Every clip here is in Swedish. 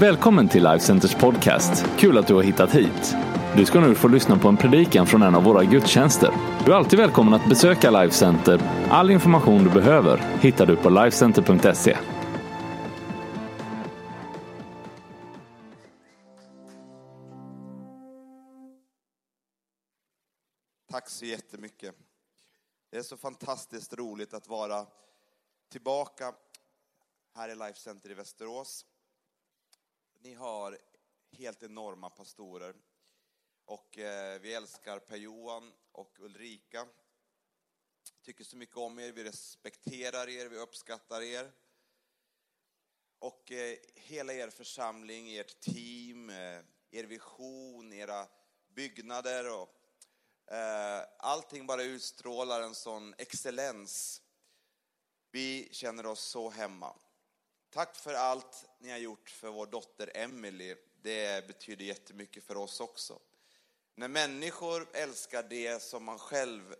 Välkommen till Life Centers podcast. Kul att du har hittat hit. Du ska nu få lyssna på en predikan från en av våra gudstjänster. Du är alltid välkommen att besöka Life Center. All information du behöver hittar du på lifecenter.se. Tack så jättemycket. Det är så fantastiskt roligt att vara tillbaka här i Life Center i Västerås. Ni har helt enorma pastorer. Och eh, vi älskar Per-Johan och Ulrika. Tycker så mycket om er, vi respekterar er, vi uppskattar er. Och eh, hela er församling, ert team, eh, er vision, era byggnader och eh, allting bara utstrålar en sån excellens. Vi känner oss så hemma. Tack för allt ni har gjort för vår dotter Emily. Det betyder jättemycket för oss också. När människor älskar det som man själv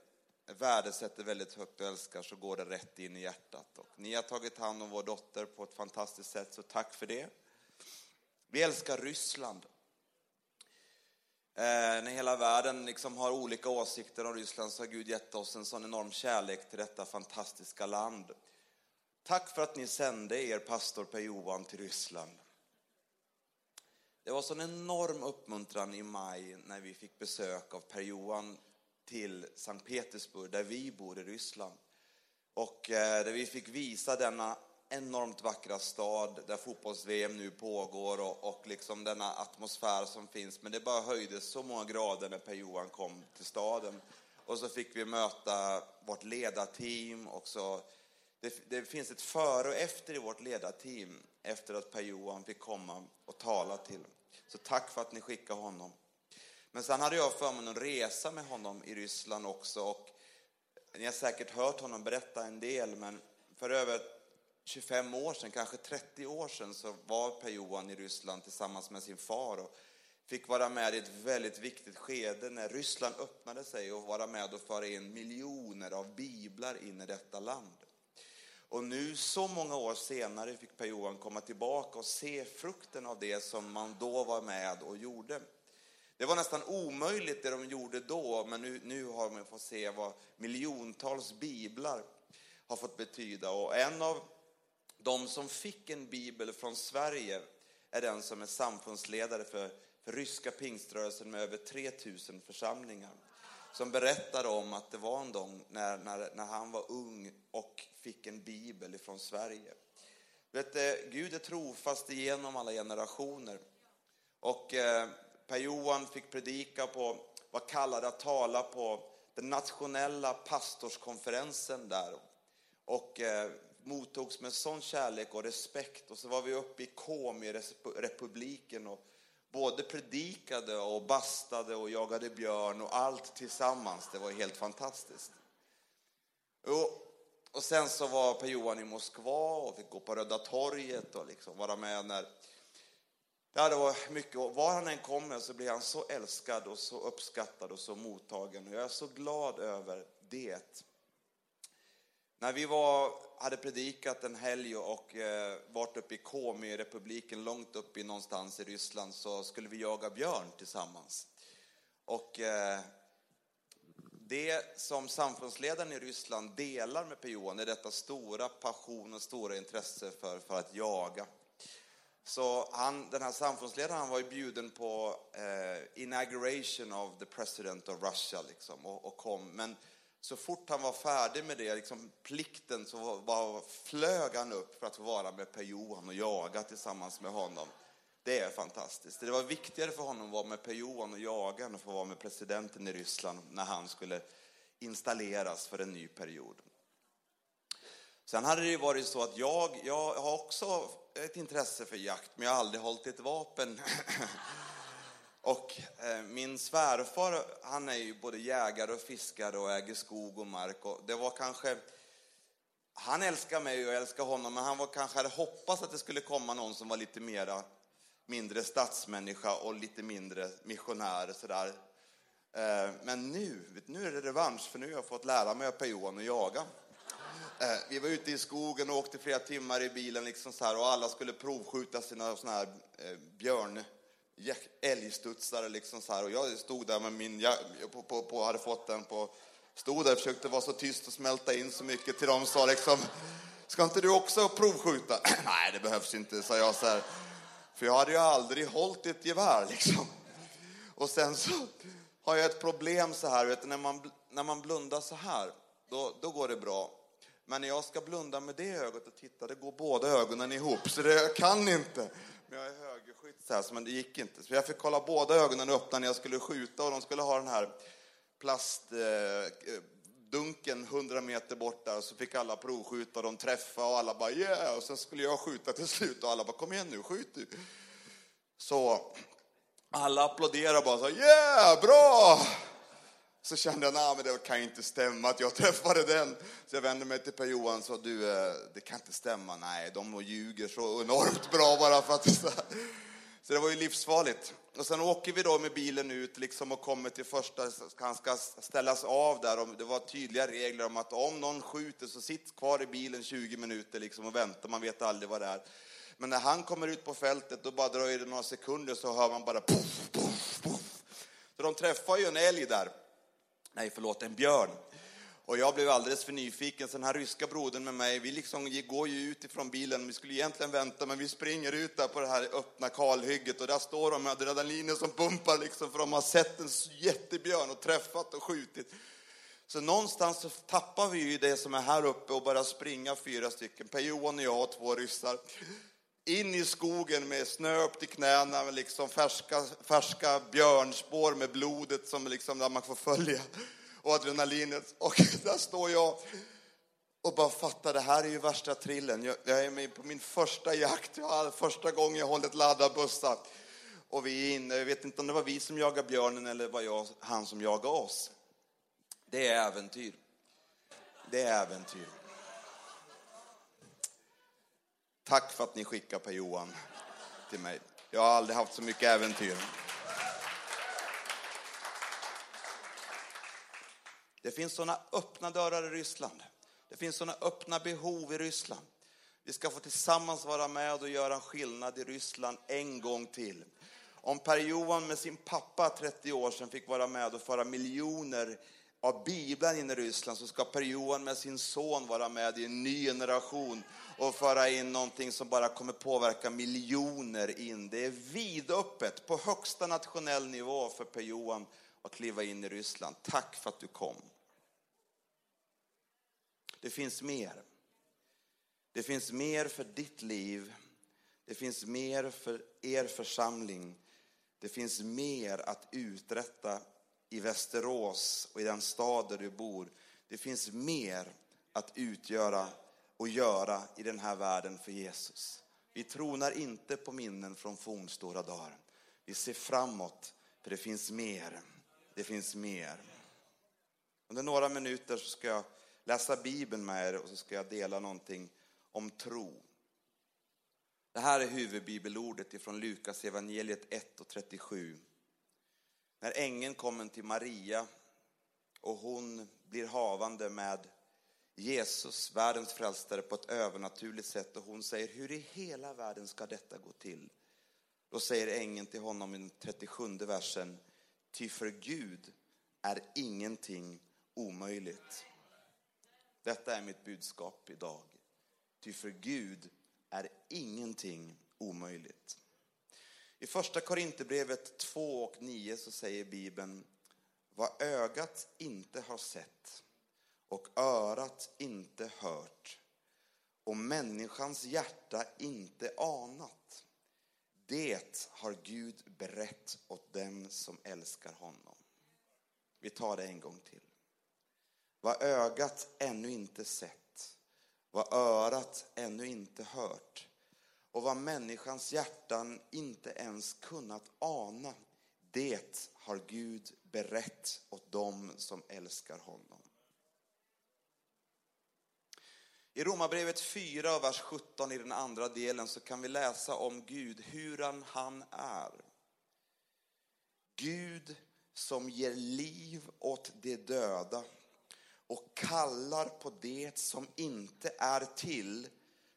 värdesätter väldigt högt och älskar så går det rätt in i hjärtat. Och ni har tagit hand om vår dotter på ett fantastiskt sätt, så tack för det. Vi älskar Ryssland. Eh, när hela världen liksom har olika åsikter om Ryssland så har Gud gett oss en sån enorm kärlek till detta fantastiska land. Tack för att ni sände er pastor Per-Johan till Ryssland. Det var sån enorm uppmuntran i maj när vi fick besök av Per-Johan till Sankt Petersburg, där vi bor i Ryssland. Och eh, där vi fick visa denna enormt vackra stad där fotbolls-VM nu pågår och, och liksom denna atmosfär som finns. Men det bara höjdes så många grader när Per-Johan kom till staden. Och så fick vi möta vårt ledarteam och så det, det, finns ett före och efter i vårt ledarteam efter att Per-Johan fick komma och tala till. Så tack för att ni skickade honom. Men sen hade jag förmånen att resa med honom i Ryssland också och ni har säkert hört honom berätta en del men för över 25 år sedan, kanske 30 år sedan så var Per-Johan i Ryssland tillsammans med sin far och fick vara med i ett väldigt viktigt skede när Ryssland öppnade sig och vara med och föra in miljoner av biblar in i detta land. Och nu så många år senare fick Per-Johan komma tillbaka och se frukten av det som man då var med och gjorde. Det var nästan omöjligt det de gjorde då, men nu, nu har man fått se vad miljontals biblar har fått betyda. Och en av de som fick en bibel från Sverige är den som är samfundsledare för, för ryska pingströrelsen med över 3000 församlingar som berättade om att det var en gång när, när, när han var ung och fick en bibel ifrån Sverige. Vet, du, Gud är trofast igenom alla generationer. Och eh, Per-Johan fick predika på, var kallad att tala på den nationella pastorskonferensen där. Och eh, mottogs med sån kärlek och respekt. Och så var vi uppe i Komi-republiken och både predikade och bastade och jagade björn och allt tillsammans. Det var helt fantastiskt. Och, och sen så var Per-Johan i Moskva och fick gå på Röda torget och liksom vara med när Ja, det var mycket. Och Var han än kommer så blir han så älskad och så uppskattad och så mottagen. Och jag är så glad över det. När vi var, hade predikat en helg och eh, varit uppe i Komi-republiken, långt uppe i någonstans i Ryssland, så skulle vi jaga björn tillsammans. Och eh, det som samfundsledaren i Ryssland delar med Per-Johan är detta stora passion och stora intresse för, för att jaga. Så han, den här samfundsledaren han var ju bjuden på eh, inauguration of the president of Russia liksom, och, och kom. Men så fort han var färdig med det, liksom plikten, så var, flög han upp för att få vara med Per-Johan och jaga tillsammans med honom. Det är fantastiskt. Det var viktigare för honom att vara med Per-Johan och jaga än att få vara med presidenten i Ryssland när han skulle installeras för en ny period. Sen hade det varit så att jag, jag har också ett intresse för jakt, men jag har aldrig hållit ett vapen. Och eh, min svärfar, han är ju både jägare och fiskare och äger skog och mark. Och det var kanske, han älskar mig och jag älskar honom, men han var kanske hade hoppats att det skulle komma någon som var lite mera, mindre stadsmänniska och lite mindre missionär. Sådär. Eh, men nu, nu är det revansch, för nu har jag fått lära mig av Per-Johan att jaga. Eh, vi var ute i skogen och åkte flera timmar i bilen liksom så här, och alla skulle provskjuta sina såna här eh, björn älgstudsare liksom så här. och jag stod där med min, jag, på, på, på, hade fått den på, stod där och försökte vara så tyst och smälta in så mycket till dem sa liksom, ska inte du också provskjuta? Nej, det behövs inte, sa jag så här. För jag hade ju aldrig hållit ett gevär liksom. Och sen så har jag ett problem så här, vet du, när man, när man blundar så här, då, då går det bra. Men när jag ska blunda med det ögat och titta, det går båda ögonen ihop, så det, jag kan inte. Men jag är högerskytt så här, men det gick inte. Så jag fick kolla båda ögonen öppna när jag skulle skjuta och de skulle ha den här plastdunken eh, 100 meter bort där. Så fick alla provskjuta och de träffade och alla bara yeah! Och sen skulle jag skjuta till slut och alla bara kom igen nu, skjut du. Så alla applåderade bara så yeah, bra! Så kände jag, nej men det kan ju inte stämma att jag träffade den. Så jag vände mig till Per-Johan och sa, du, eh, det kan inte stämma. Nej, de ljuger så enormt bra bara för att... Så det var ju livsfarligt. Och sen åker vi då med bilen ut liksom och kommer till första, han ska ställas av där. Och det var tydliga regler om att om någon skjuter så sitt kvar i bilen 20 minuter liksom och vänta, man vet aldrig vad det är. Men när han kommer ut på fältet, då bara dröjer det några sekunder så hör man bara poff, poff, poff. Så de träffar ju en älg där nej förlåt, en björn. Och jag blev alldeles för nyfiken, så den här ryska brodern med mig, vi liksom går ju ut ifrån bilen, vi skulle egentligen vänta, men vi springer ut där på det här öppna kalhygget och där står de med adrenalinet som pumpar liksom, för de har sett en jättebjörn och träffat och skjutit. Så någonstans så tappar vi ju det som är här uppe och börjar springa fyra stycken, Per-Johan och jag och två ryssar. In i skogen med snö upp till knäna, med liksom färska, färska björnspår med blodet som liksom där man får följa och adrenalinet. Och där står jag och bara fattar, det här är ju värsta trillen. Jag, jag är med på min första jakt, första gången jag hållit laddarbussar. Och vi är inne, jag vet inte om det var vi som jagade björnen eller var jag, han som jagade oss. Det är äventyr. Det är äventyr. Tack för att ni skickar Per-Johan till mig. Jag har aldrig haft så mycket äventyr. Det finns sådana öppna dörrar i Ryssland. Det finns sådana öppna behov i Ryssland. Vi ska få tillsammans vara med och göra skillnad i Ryssland en gång till. Om Per-Johan med sin pappa 30 år sedan fick vara med och föra miljoner av Bibeln in i Ryssland så ska Per-Johan med sin son vara med i en ny generation och föra in någonting som bara kommer påverka miljoner in. Det är vidöppet på högsta nationell nivå för Per-Johan att kliva in i Ryssland. Tack för att du kom. Det finns mer. Det finns mer för ditt liv. Det finns mer för er församling. Det finns mer att uträtta i Västerås och i den stad där du bor. Det finns mer att utgöra och göra i den här världen för Jesus. Vi tronar inte på minnen från fornstora dagar. Vi ser framåt, för det finns mer. Det finns mer. Under några minuter så ska jag läsa Bibeln med er och så ska jag dela någonting om tro. Det här är huvudbibelordet ifrån Lukas evangeliet 1 och 37. När ängeln kommer till Maria och hon blir havande med Jesus, världens frälsare, på ett övernaturligt sätt och hon säger, hur i hela världen ska detta gå till? Då säger ängeln till honom i den 37 versen, ty för Gud är ingenting omöjligt. Detta är mitt budskap idag. Ty för Gud är ingenting omöjligt. I första Korinthierbrevet 2 och 9 så säger Bibeln, vad ögat inte har sett och örat inte hört och människans hjärta inte anat. Det har Gud berett åt dem som älskar honom. Vi tar det en gång till. Vad ögat ännu inte sett, vad örat ännu inte hört och vad människans hjärtan inte ens kunnat ana, det har Gud berett åt dem som älskar honom. I Romarbrevet 4, vers 17 i den andra delen så kan vi läsa om Gud, hur han är. Gud som ger liv åt de döda och kallar på det som inte är till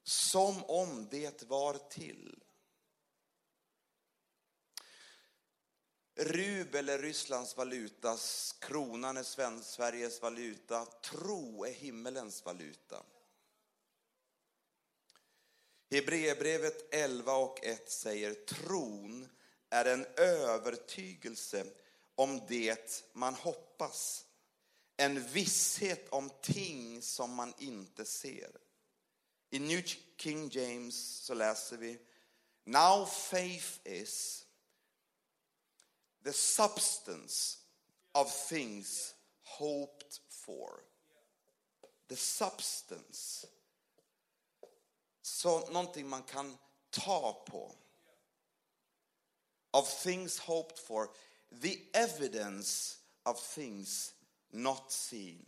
som om det var till. Rubel är Rysslands valuta, kronan är Sveriges valuta, tro är himmelens valuta. Hebreerbrevet 11 och 1 säger tron är en övertygelse om det man hoppas. En visshet om ting som man inte ser. I New King James så läser vi Now faith is the substance of things hoped for. The substance. Så någonting man kan ta. Of things hoped for. The evidence of things not seen.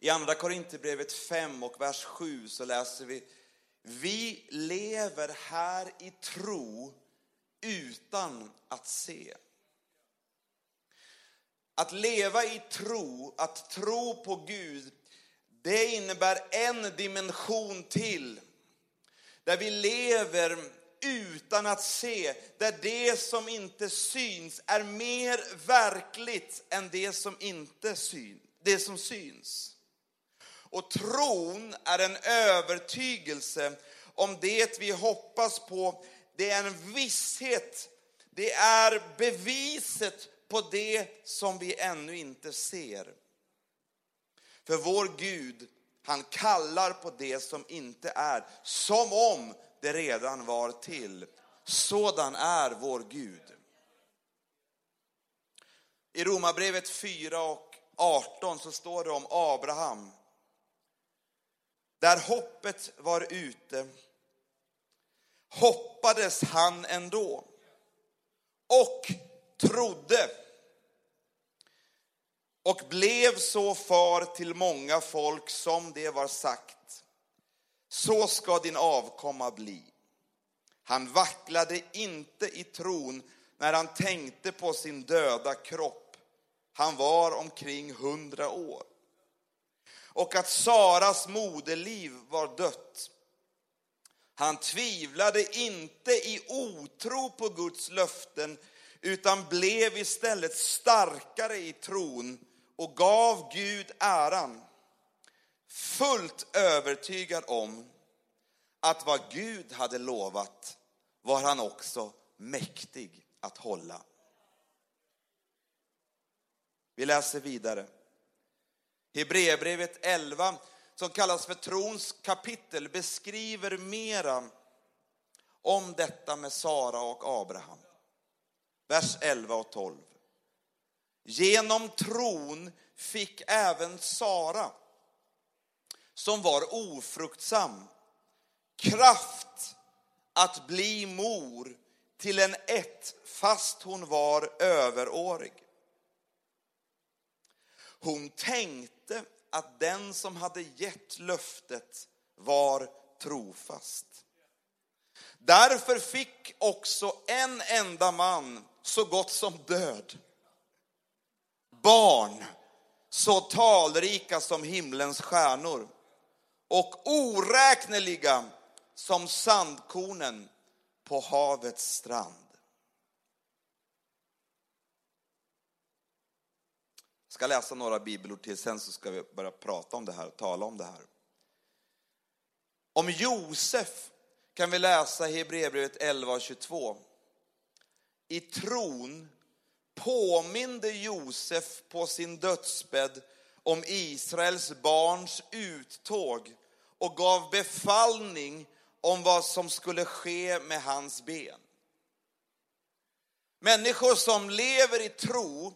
I andra Korinthierbrevet 5 och vers 7 så läser vi Vi lever här i tro utan att se. Att leva i tro, att tro på Gud, det innebär en dimension till. Där vi lever utan att se, där det som inte syns är mer verkligt än det som inte syns, det som syns. Och tron är en övertygelse om det vi hoppas på det är en visshet. Det är beviset på det som vi ännu inte ser. För vår Gud, han kallar på det som inte är, som om det redan var till. Sådan är vår Gud. I Romarbrevet 4 och 18 så står det om Abraham. Där hoppet var ute hoppades han ändå och trodde och blev så far till många folk som det var sagt. Så ska din avkomma bli. Han vacklade inte i tron när han tänkte på sin döda kropp. Han var omkring hundra år. Och att Saras moderliv var dött han tvivlade inte i otro på Guds löften utan blev istället starkare i tron och gav Gud äran. Fullt övertygad om att vad Gud hade lovat var han också mäktig att hålla. Vi läser vidare. Hebreerbrevet 11 som kallas för trons kapitel beskriver mera om detta med Sara och Abraham. Vers 11 och 12. Genom tron fick även Sara, som var ofruktsam, kraft att bli mor till en ett fast hon var överårig. Hon tänkte att den som hade gett löftet var trofast. Därför fick också en enda man så gott som död. Barn så talrika som himlens stjärnor och oräkneliga som sandkornen på havets strand. Jag ska läsa några bibelord till, sen så ska vi börja prata om det här, tala om det här. Om Josef kan vi läsa i Hebreerbrevet 11 och 22. I tron påminde Josef på sin dödsbädd om Israels barns uttåg och gav befallning om vad som skulle ske med hans ben. Människor som lever i tro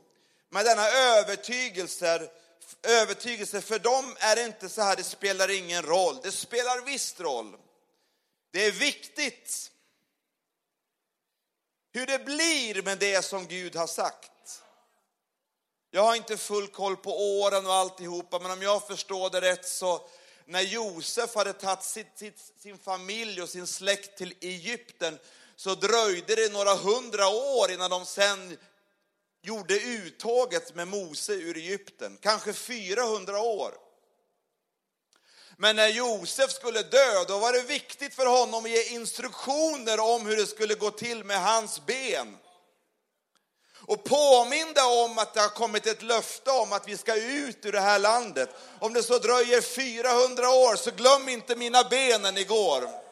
med denna övertygelse, övertygelse, för dem är det inte så här, det spelar ingen roll. Det spelar visst roll. Det är viktigt hur det blir med det som Gud har sagt. Jag har inte full koll på åren och alltihopa, men om jag förstår det rätt så när Josef hade tagit sitt, sitt, sin familj och sin släkt till Egypten så dröjde det några hundra år innan de sen gjorde uttåget med Mose ur Egypten, kanske 400 år. Men när Josef skulle dö, då var det viktigt för honom att ge instruktioner om hur det skulle gå till med hans ben. Och påminna om att det har kommit ett löfte om att vi ska ut ur det här landet. Om det så dröjer 400 år, så glöm inte mina benen igår.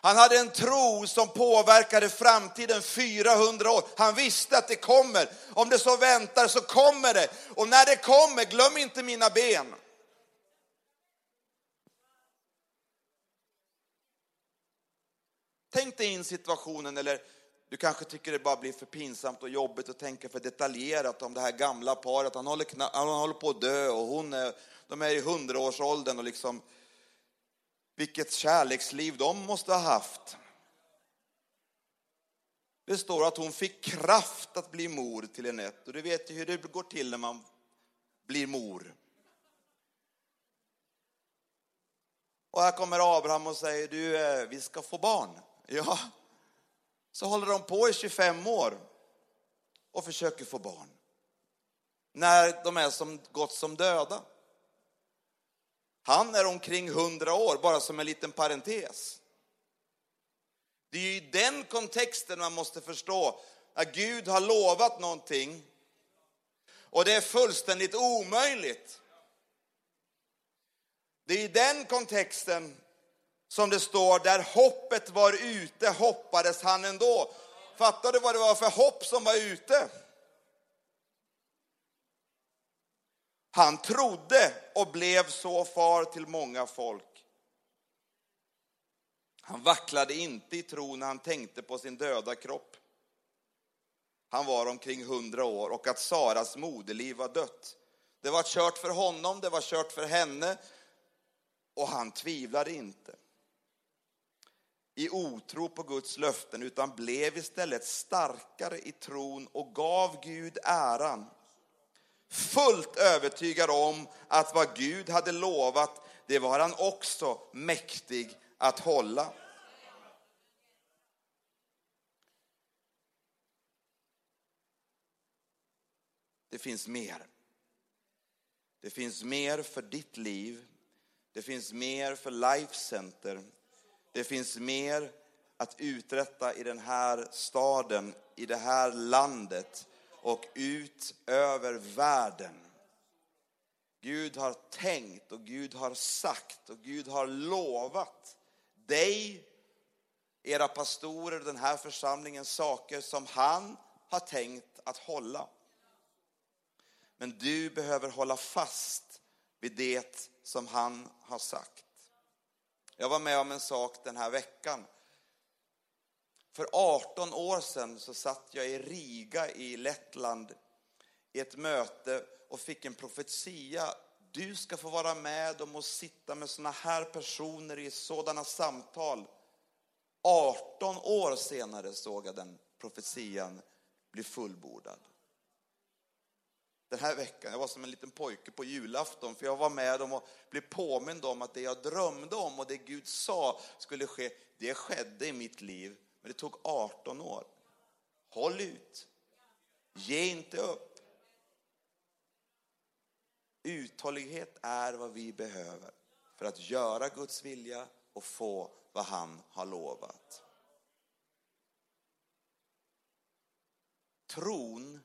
Han hade en tro som påverkade framtiden 400 år. Han visste att det kommer. Om det så väntar så kommer det. Och när det kommer, glöm inte mina ben. Tänk dig in situationen, eller du kanske tycker det bara blir för pinsamt och jobbigt att tänka för detaljerat om det här gamla paret. Han håller, han håller på att dö och hon är, de är i hundraårsåldern och liksom vilket kärleksliv de måste ha haft. Det står att hon fick kraft att bli mor till Enette. Och du vet ju hur det går till när man blir mor. Och här kommer Abraham och säger, du, eh, vi ska få barn. Ja, så håller de på i 25 år och försöker få barn. När de är som gott som döda. Han är omkring 100 år, bara som en liten parentes. Det är ju i den kontexten man måste förstå att Gud har lovat någonting och det är fullständigt omöjligt. Det är i den kontexten som det står, där hoppet var ute hoppades han ändå. Fattar du vad det var för hopp som var ute? Han trodde och blev så far till många folk. Han vacklade inte i tro när han tänkte på sin döda kropp. Han var omkring hundra år och att Saras moderliv var dött. Det var kört för honom, det var kört för henne och han tvivlade inte i otro på Guds löften utan blev istället starkare i tron och gav Gud äran fullt övertygad om att vad Gud hade lovat, det var han också mäktig att hålla. Det finns mer. Det finns mer för ditt liv. Det finns mer för Life Center. Det finns mer att uträtta i den här staden, i det här landet och ut över världen. Gud har tänkt och Gud har sagt och Gud har lovat dig, era pastorer, den här församlingen saker som han har tänkt att hålla. Men du behöver hålla fast vid det som han har sagt. Jag var med om en sak den här veckan för 18 år sedan så satt jag i Riga i Lettland i ett möte och fick en profetia. Du ska få vara med om att sitta med sådana här personer i sådana samtal. 18 år senare såg jag den profetian bli fullbordad. Den här veckan, jag var som en liten pojke på julafton för jag var med om att bli påmind om att det jag drömde om och det Gud sa skulle ske, det skedde i mitt liv men det tog 18 år. Håll ut. Ge inte upp. Uthållighet är vad vi behöver för att göra Guds vilja och få vad han har lovat. Tron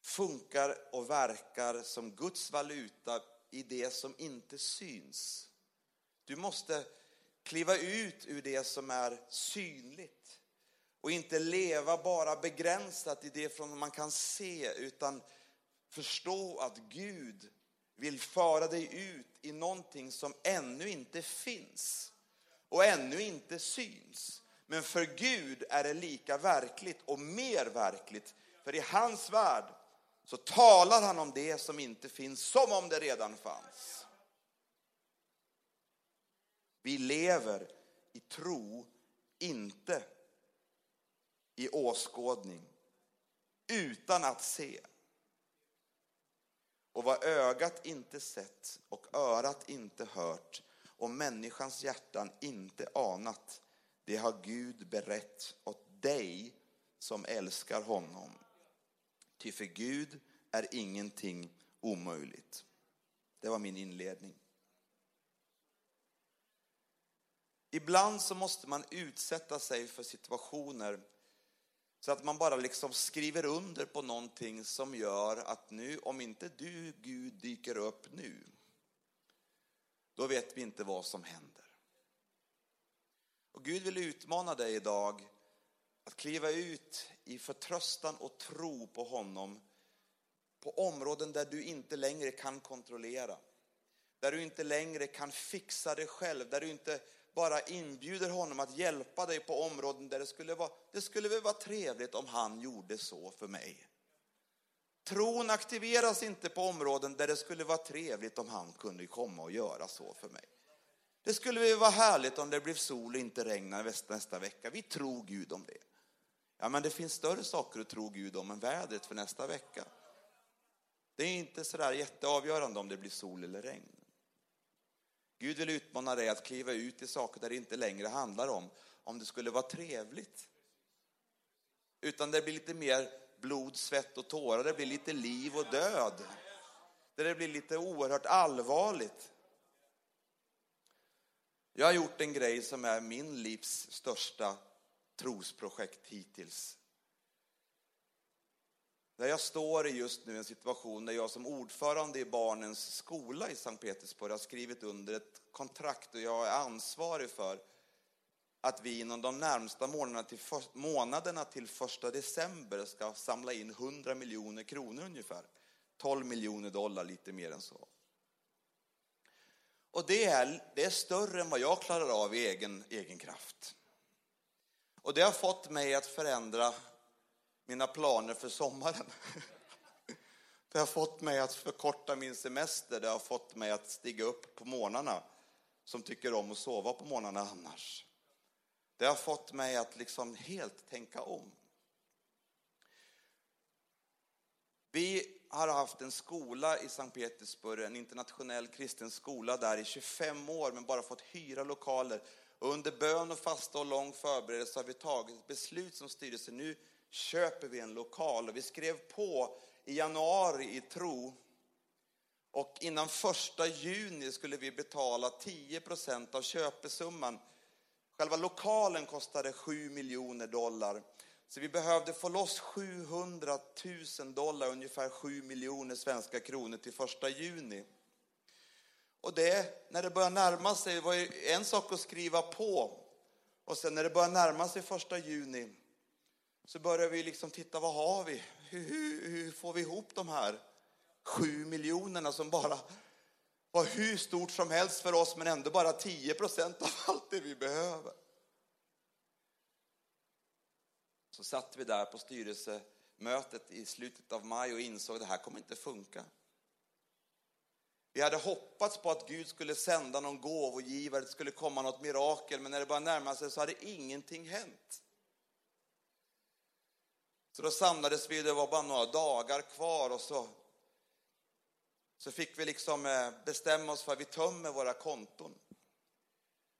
funkar och verkar som Guds valuta i det som inte syns. Du måste kliva ut ur det som är synligt och inte leva bara begränsat i det från man kan se utan förstå att Gud vill föra dig ut i någonting som ännu inte finns och ännu inte syns. Men för Gud är det lika verkligt och mer verkligt. För i hans värld så talar han om det som inte finns som om det redan fanns. Vi lever i tro, inte i åskådning, utan att se. Och vad ögat inte sett och örat inte hört och människans hjärtan inte anat, det har Gud berett åt dig som älskar honom. Ty för Gud är ingenting omöjligt. Det var min inledning. Ibland så måste man utsätta sig för situationer så att man bara liksom skriver under på någonting som gör att nu, om inte du, Gud, dyker upp nu, då vet vi inte vad som händer. Och Gud vill utmana dig idag att kliva ut i förtröstan och tro på honom på områden där du inte längre kan kontrollera. Där du inte längre kan fixa det själv, där du inte bara inbjuder honom att hjälpa dig på områden där det skulle vara, det skulle väl vara trevligt om han gjorde så för mig. Tron aktiveras inte på områden där det skulle vara trevligt om han kunde komma och göra så för mig. Det skulle väl vara härligt om det blev sol och inte regnar nästa vecka. Vi tror Gud om det. Ja, men det finns större saker att tro Gud om än vädret för nästa vecka. Det är inte sådär jätteavgörande om det blir sol eller regn. Gud vill utmana dig att kliva ut i saker där det inte längre handlar om om det skulle vara trevligt. Utan det blir lite mer blod, svett och tårar, det blir lite liv och död. Där det blir lite oerhört allvarligt. Jag har gjort en grej som är min livs största trosprojekt hittills. Där jag står i just nu en situation där jag som ordförande i barnens skola i Sankt Petersburg har skrivit under ett kontrakt och jag är ansvarig för att vi inom de närmsta månaderna till, för, månaderna till första december ska samla in 100 miljoner kronor ungefär. 12 miljoner dollar, lite mer än så. Och det är, det är större än vad jag klarar av i egen, egen kraft. Och det har fått mig att förändra mina planer för sommaren. Det har fått mig att förkorta min semester, det har fått mig att stiga upp på morgnarna som tycker om att sova på morgnarna annars. Det har fått mig att liksom helt tänka om. Vi har haft en skola i Sankt Petersburg, en internationell kristen skola där i 25 år, men bara fått hyra lokaler. Och under bön och fasta och lång förberedelse har vi tagit ett beslut som styrelse. Nu köper vi en lokal. Och vi skrev på i januari i tro. Och innan första juni skulle vi betala 10 procent av köpesumman. Själva lokalen kostade 7 miljoner dollar. Så vi behövde få loss 700 000 dollar, ungefär 7 miljoner svenska kronor till första juni. Och det, när det börjar närma sig, var ju en sak att skriva på. Och sen när det börjar närma sig första juni så börjar vi liksom titta, vad har vi? Hur, hur, hur får vi ihop de här sju miljonerna som bara var hur stort som helst för oss men ändå bara 10 procent av allt det vi behöver. Så satt vi där på styrelsemötet i slutet av maj och insåg att det här kommer inte funka. Vi hade hoppats på att Gud skulle sända någon gåvogivare, det skulle komma något mirakel, men när det började närma sig så hade ingenting hänt. Så då samlades vi, det var bara några dagar kvar och så, så fick vi liksom eh, bestämma oss för att vi tömmer våra konton.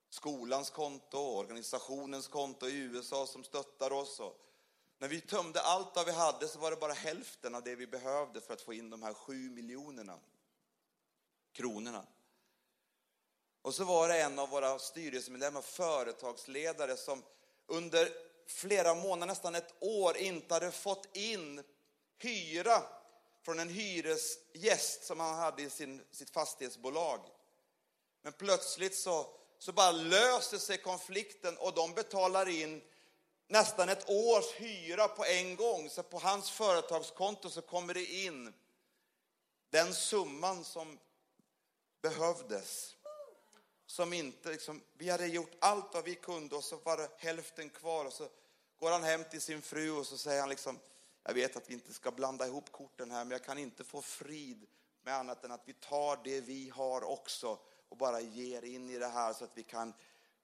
Skolans konto, organisationens konto i USA som stöttar oss. Och när vi tömde allt vad vi hade så var det bara hälften av det vi behövde för att få in de här sju miljonerna kronorna. Och så var det en av våra styrelsemedlemmar, företagsledare, som under flera månader, nästan ett år, inte hade fått in hyra från en hyresgäst som han hade i sin, sitt fastighetsbolag. Men plötsligt så, så bara löser sig konflikten och de betalar in nästan ett års hyra på en gång. Så på hans företagskonto så kommer det in den summan som behövdes. Som inte, liksom, vi hade gjort allt vad vi kunde och så var det hälften kvar och så går han hem till sin fru och så säger han liksom, jag vet att vi inte ska blanda ihop korten här men jag kan inte få frid med annat än att vi tar det vi har också och bara ger in i det här så att vi kan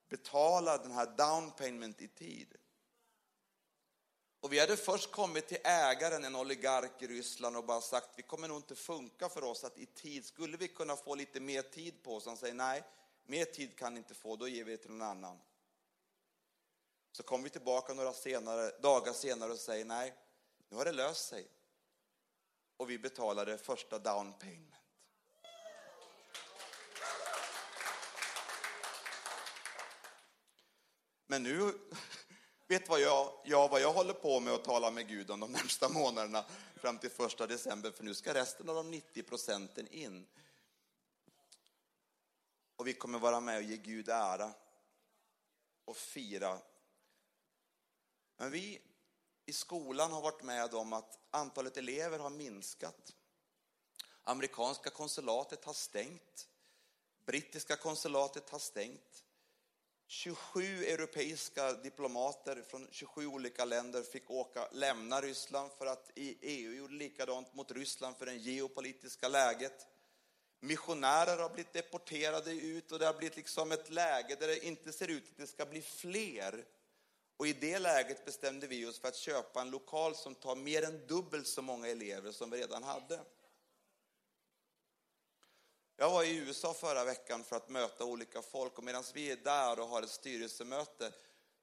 betala den här down payment i tid. Och vi hade först kommit till ägaren, en oligark i Ryssland, och bara sagt vi kommer nog inte funka för oss att i tid, skulle vi kunna få lite mer tid på oss? Han säger nej, mer tid kan ni inte få, då ger vi det till någon annan. Så kommer vi tillbaka några senare, dagar senare och säger nej, nu har det löst sig. Och vi betalade första down payment. Men nu, vet vad jag, jag, vad jag håller på med att tala med Gud om de närmsta månaderna fram till första december, för nu ska resten av de 90 procenten in. Och vi kommer vara med och ge Gud ära och fira. Men vi i skolan har varit med om att antalet elever har minskat. Amerikanska konsulatet har stängt. Brittiska konsulatet har stängt. 27 europeiska diplomater från 27 olika länder fick åka, lämna Ryssland för att EU gjorde likadant mot Ryssland för det geopolitiska läget. Missionärer har blivit deporterade ut och det har blivit liksom ett läge där det inte ser ut att det ska bli fler. Och i det läget bestämde vi oss för att köpa en lokal som tar mer än dubbelt så många elever som vi redan hade. Jag var i USA förra veckan för att möta olika folk och medan vi är där och har ett styrelsemöte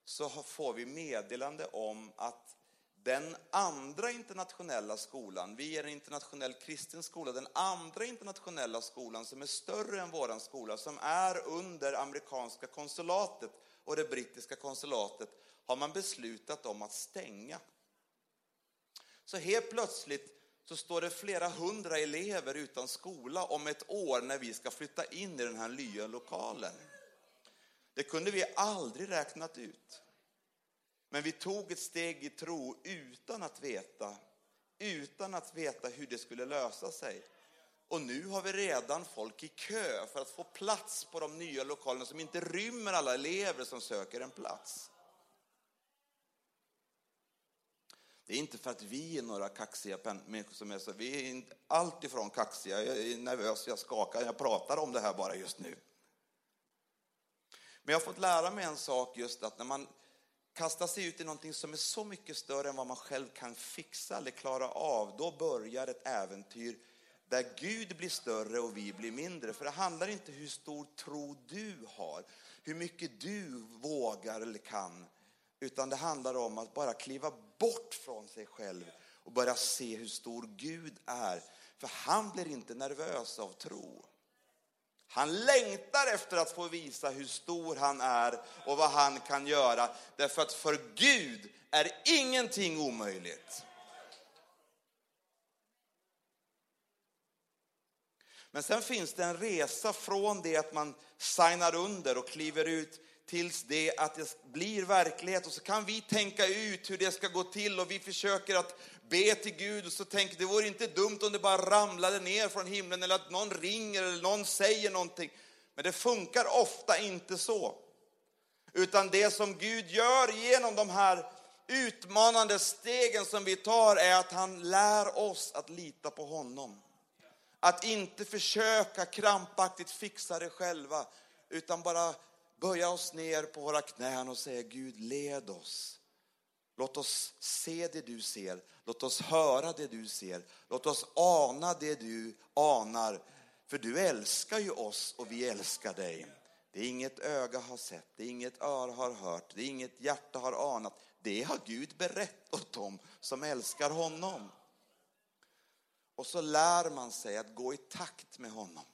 så får vi meddelande om att den andra internationella skolan, vi är en internationell kristen skola, den andra internationella skolan som är större än våran skola, som är under amerikanska konsulatet och det brittiska konsulatet, har man beslutat om att stänga. Så helt plötsligt så står det flera hundra elever utan skola om ett år när vi ska flytta in i den här nya lokalen. Det kunde vi aldrig räknat ut. Men vi tog ett steg i tro utan att veta, utan att veta hur det skulle lösa sig. Och nu har vi redan folk i kö för att få plats på de nya lokalerna som inte rymmer alla elever som söker en plats. Det är inte för att vi är några kaxiga människor som är så, vi är inte alltifrån kaxiga, jag är nervös, jag skakar, jag pratar om det här bara just nu. Men jag har fått lära mig en sak just att när man kastar sig ut i någonting som är så mycket större än vad man själv kan fixa eller klara av, då börjar ett äventyr där Gud blir större och vi blir mindre. För det handlar inte hur stor tro du har, hur mycket du vågar eller kan, utan det handlar om att bara kliva bort från sig själv och börja se hur stor Gud är. För han blir inte nervös av tro. Han längtar efter att få visa hur stor han är och vad han kan göra. Därför att för Gud är ingenting omöjligt. Men sen finns det en resa från det att man signar under och kliver ut tills det att det blir verklighet och så kan vi tänka ut hur det ska gå till och vi försöker att be till Gud och så tänker det vore inte dumt om det bara ramlade ner från himlen eller att någon ringer eller någon säger någonting. Men det funkar ofta inte så. Utan det som Gud gör genom de här utmanande stegen som vi tar är att han lär oss att lita på honom. Att inte försöka krampaktigt fixa det själva, utan bara böja oss ner på våra knän och säga Gud led oss. Låt oss se det du ser, låt oss höra det du ser, låt oss ana det du anar. För du älskar ju oss och vi älskar dig. Det är inget öga har sett, det är inget öra har hört, det är inget hjärta har anat. Det har Gud berättat åt dem som älskar honom. Och så lär man sig att gå i takt med honom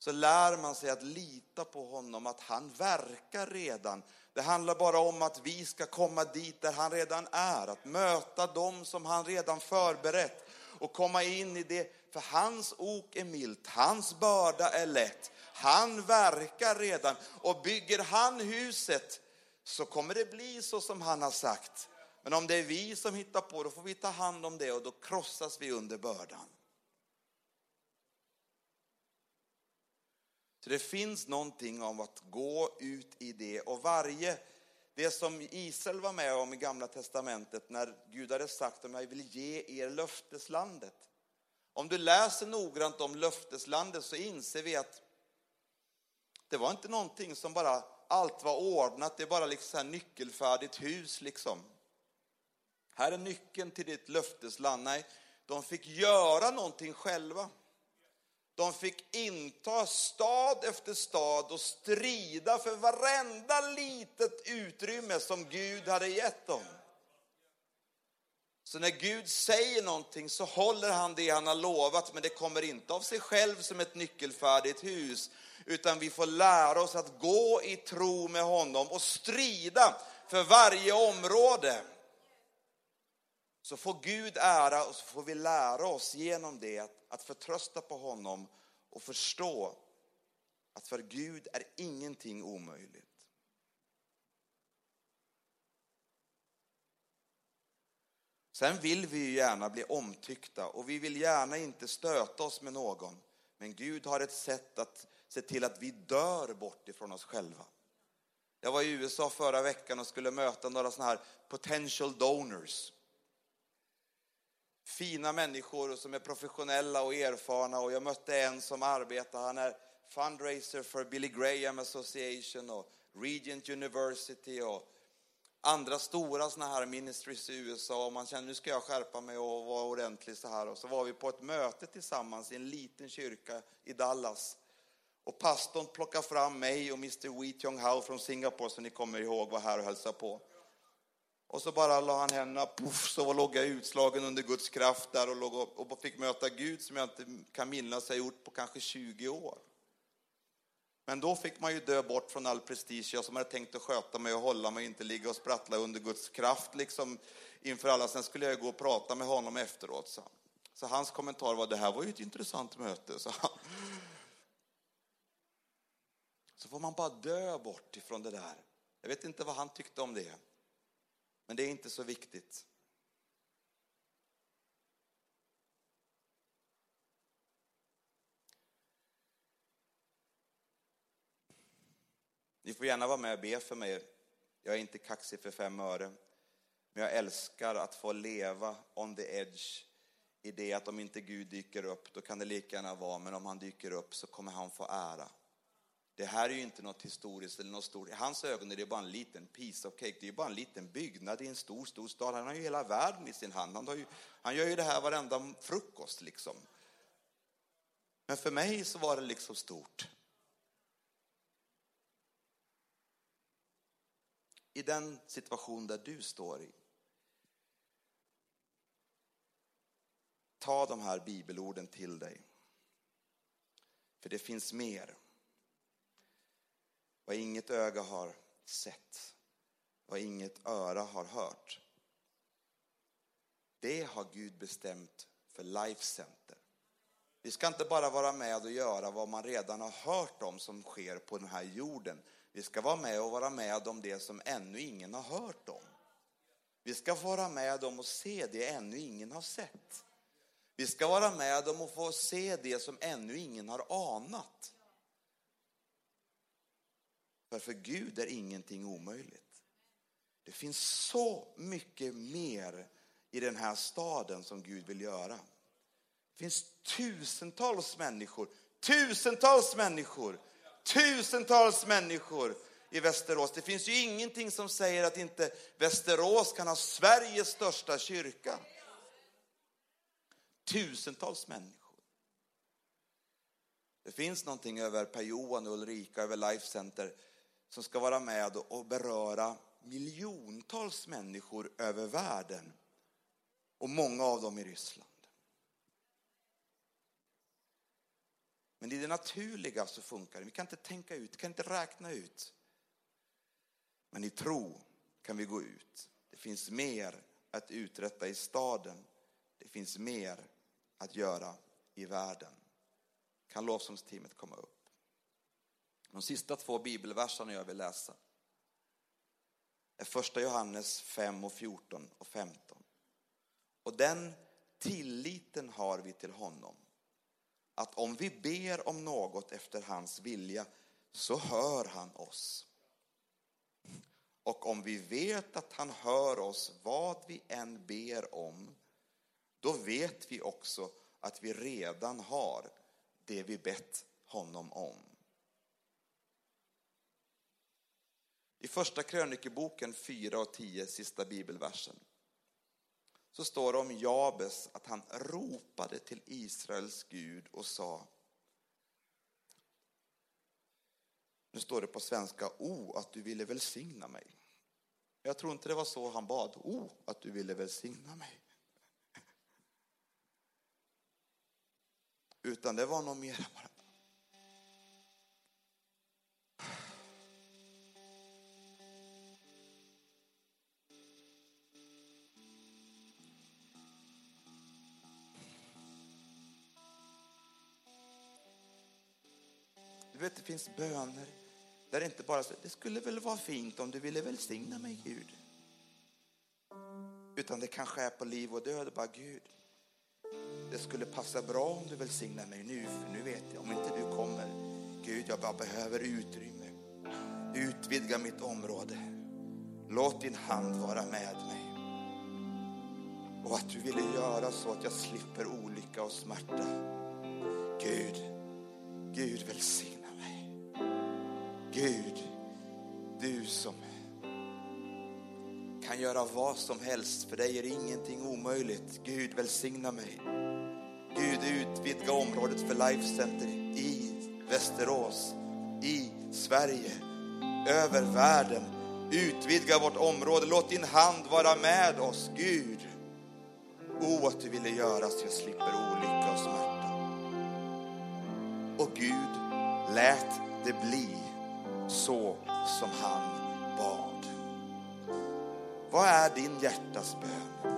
så lär man sig att lita på honom, att han verkar redan. Det handlar bara om att vi ska komma dit där han redan är, att möta dem som han redan förberett och komma in i det. För hans ok är milt, hans börda är lätt. Han verkar redan och bygger han huset så kommer det bli så som han har sagt. Men om det är vi som hittar på, då får vi ta hand om det och då krossas vi under bördan. Så det finns någonting om att gå ut i det och varje, det som Israel var med om i gamla testamentet när Gud hade sagt att jag vill ge er löfteslandet. Om du läser noggrant om löfteslandet så inser vi att det var inte någonting som bara allt var ordnat, det är bara liksom här nyckelfärdigt hus liksom. Här är nyckeln till ditt löftesland. Nej, de fick göra någonting själva. De fick inta stad efter stad och strida för varenda litet utrymme som Gud hade gett dem. Så när Gud säger någonting så håller han det han har lovat, men det kommer inte av sig själv som ett nyckelfärdigt hus, utan vi får lära oss att gå i tro med honom och strida för varje område. Så får Gud ära och så får vi lära oss genom det att, förtrösta på honom och förstå att för Gud är ingenting omöjligt. Sen vill vi ju gärna bli omtyckta och vi vill gärna inte stöta oss med någon. Men Gud har ett sätt att se till att vi dör bort ifrån oss själva. Jag var i USA förra veckan och skulle möta några sådana här potential donors. Fina människor som är professionella och erfarna och jag mötte en som arbetar, han är fundraiser för Billy Graham Association och Regent University och andra stora såna här ministries i USA och man känner nu ska jag skärpa mig och vara ordentlig så här. Och så var vi på ett möte tillsammans i en liten kyrka i Dallas. Och pastorn plockade fram mig och Mr. Wee Tiong Hao från Singapore som ni kommer ihåg var här och hälsade på. Och så bara la han händerna, puff, så låg jag utslagen under Guds kraft där och, låg och, och fick möta Gud som jag inte kan minnas jag gjort på kanske 20 år. Men då fick man ju dö bort från all prestige. Jag som hade tänkt att sköta mig och hålla mig, inte ligga och sprattla under Guds kraft liksom inför alla. Sen skulle jag gå och prata med honom efteråt. Så, så hans kommentar var, det här var ju ett intressant möte. Så, så får man bara dö bort ifrån det där. Jag vet inte vad han tyckte om det. Men det är inte så viktigt. Ni får gärna vara med och be för mig. Jag är inte kaxig för fem öre. Men jag älskar att få leva on the edge i det att om inte Gud dyker upp, då kan det lika gärna vara, men om han dyker upp så kommer han få ära. Det här är ju inte något historiskt eller något stort. I hans ögon är det bara en liten piece of cake. Det är ju bara en liten byggnad i en stor, stor stad. Han har ju hela världen i sin hand. Han, ju, han gör ju det här varenda frukost liksom. Men för mig så var det liksom stort. i den situation där du står i. Ta de här bibelorden till dig. För det finns mer. Vad inget öga har sett, vad inget öra har hört. Det har Gud bestämt för Life Center. Vi ska inte bara vara med och göra vad man redan har hört om som sker på den här jorden, vi ska vara med och vara med om det som ännu ingen har hört om. Vi ska vara med om att se det ännu ingen har sett. Vi ska vara med om att få se det som ännu ingen har anat. För för Gud är ingenting omöjligt. Det finns så mycket mer i den här staden som Gud vill göra. Det finns tusentals människor, tusentals människor tusentals människor i Västerås. Det finns ju ingenting som säger att inte Västerås kan ha Sveriges största kyrka. Tusentals människor. Det finns någonting över Per-Johan och Ulrika, över Life Center, som ska vara med och beröra miljontals människor över världen. Och många av dem i Ryssland. Men i det naturliga så funkar det. Vi kan inte tänka ut, kan inte räkna ut. Men i tro kan vi gå ut. Det finns mer att uträtta i staden. Det finns mer att göra i världen. Kan lovsångsteamet komma upp? De sista två bibelverserna jag vill läsa är första Johannes 5 och 14 och 15. Och den tilliten har vi till honom att om vi ber om något efter hans vilja så hör han oss. Och om vi vet att han hör oss vad vi än ber om, då vet vi också att vi redan har det vi bett honom om. I första krönikeboken 4 och 10, sista bibelversen, så står det om Jabes att han ropade till Israels Gud och sa Nu står det på svenska, O att du ville välsigna mig. Jag tror inte det var så han bad, O att du ville välsigna mig. Utan det var nog mer bara, finns böner där det inte bara så, det skulle väl vara fint om du ville välsigna mig, Gud. Utan det kanske är på liv och död, bara Gud. Det skulle passa bra om du välsignar mig nu, för nu vet jag, om inte du kommer, Gud, jag bara behöver utrymme. Utvidga mitt område. Låt din hand vara med mig. Och att du ville göra så att jag slipper olycka och smärta. Gud, Gud välsigna Gud, du som kan göra vad som helst. För dig är ingenting omöjligt. Gud, välsigna mig. Gud, utvidga området för Life Center i Västerås, i Sverige, över världen. Utvidga vårt område. Låt din hand vara med oss, Gud. O, att du ville göra så jag slipper olycka och smärta. Och Gud lät det bli så som han bad. Vad är din hjärtas bön?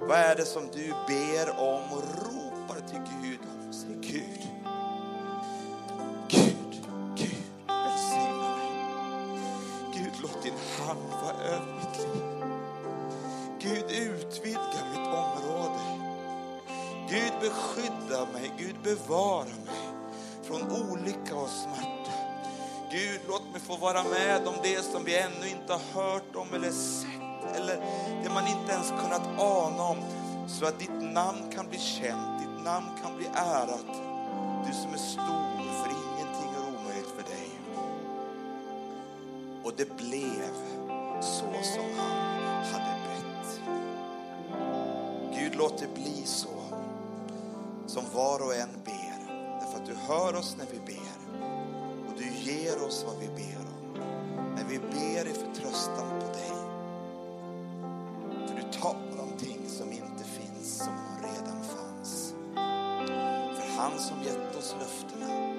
Vad är det som du ber om och ropar till Gud om? Säg Gud, Gud, Gud, välsigna mig. Gud, låt din hand vara över mitt liv. Gud, utvidga mitt område. Gud, beskydda mig. Gud, bevara mig från olycka och smärta. Gud, låt mig få vara med om det som vi ännu inte har hört om eller sett eller det man inte ens kunnat ana om så att ditt namn kan bli känt, ditt namn kan bli ärat. Du som är stor, för ingenting är omöjligt för dig. Och det blev så som han hade bett. Gud, låt det bli så som var och en ber, därför att du hör oss när vi ber ger oss vad vi ber om. När vi ber i förtröstan på dig. För du talar om ting som inte finns, som redan fanns. För han som gett oss löftena